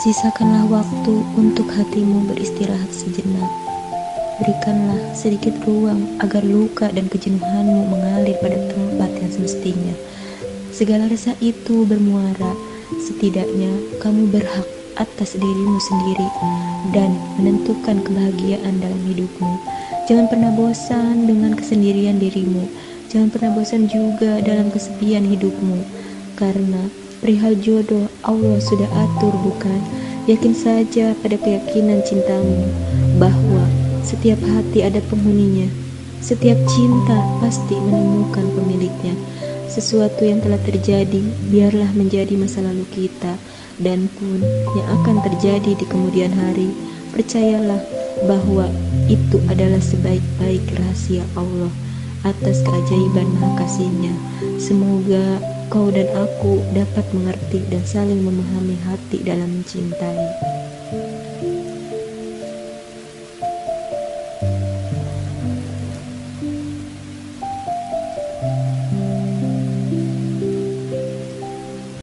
Sisakanlah waktu untuk hatimu beristirahat sejenak. Berikanlah sedikit ruang agar luka dan kejenuhanmu mengalir pada tempat yang semestinya. Segala rasa itu bermuara, setidaknya kamu berhak atas dirimu sendiri dan menentukan kebahagiaan dalam hidupmu. Jangan pernah bosan dengan kesendirian dirimu. Jangan pernah bosan juga dalam kesepian hidupmu. Karena perihal jodoh Allah sudah atur bukan? Yakin saja pada keyakinan cintamu bahwa setiap hati ada penghuninya. Setiap cinta pasti menemukan pemiliknya. Sesuatu yang telah terjadi biarlah menjadi masa lalu kita dan pun yang akan terjadi di kemudian hari. Percayalah bahwa itu adalah sebaik-baik rahasia Allah atas keajaiban maha kasihnya. Semoga kau dan aku dapat mengerti dan saling memahami hati dalam mencintai.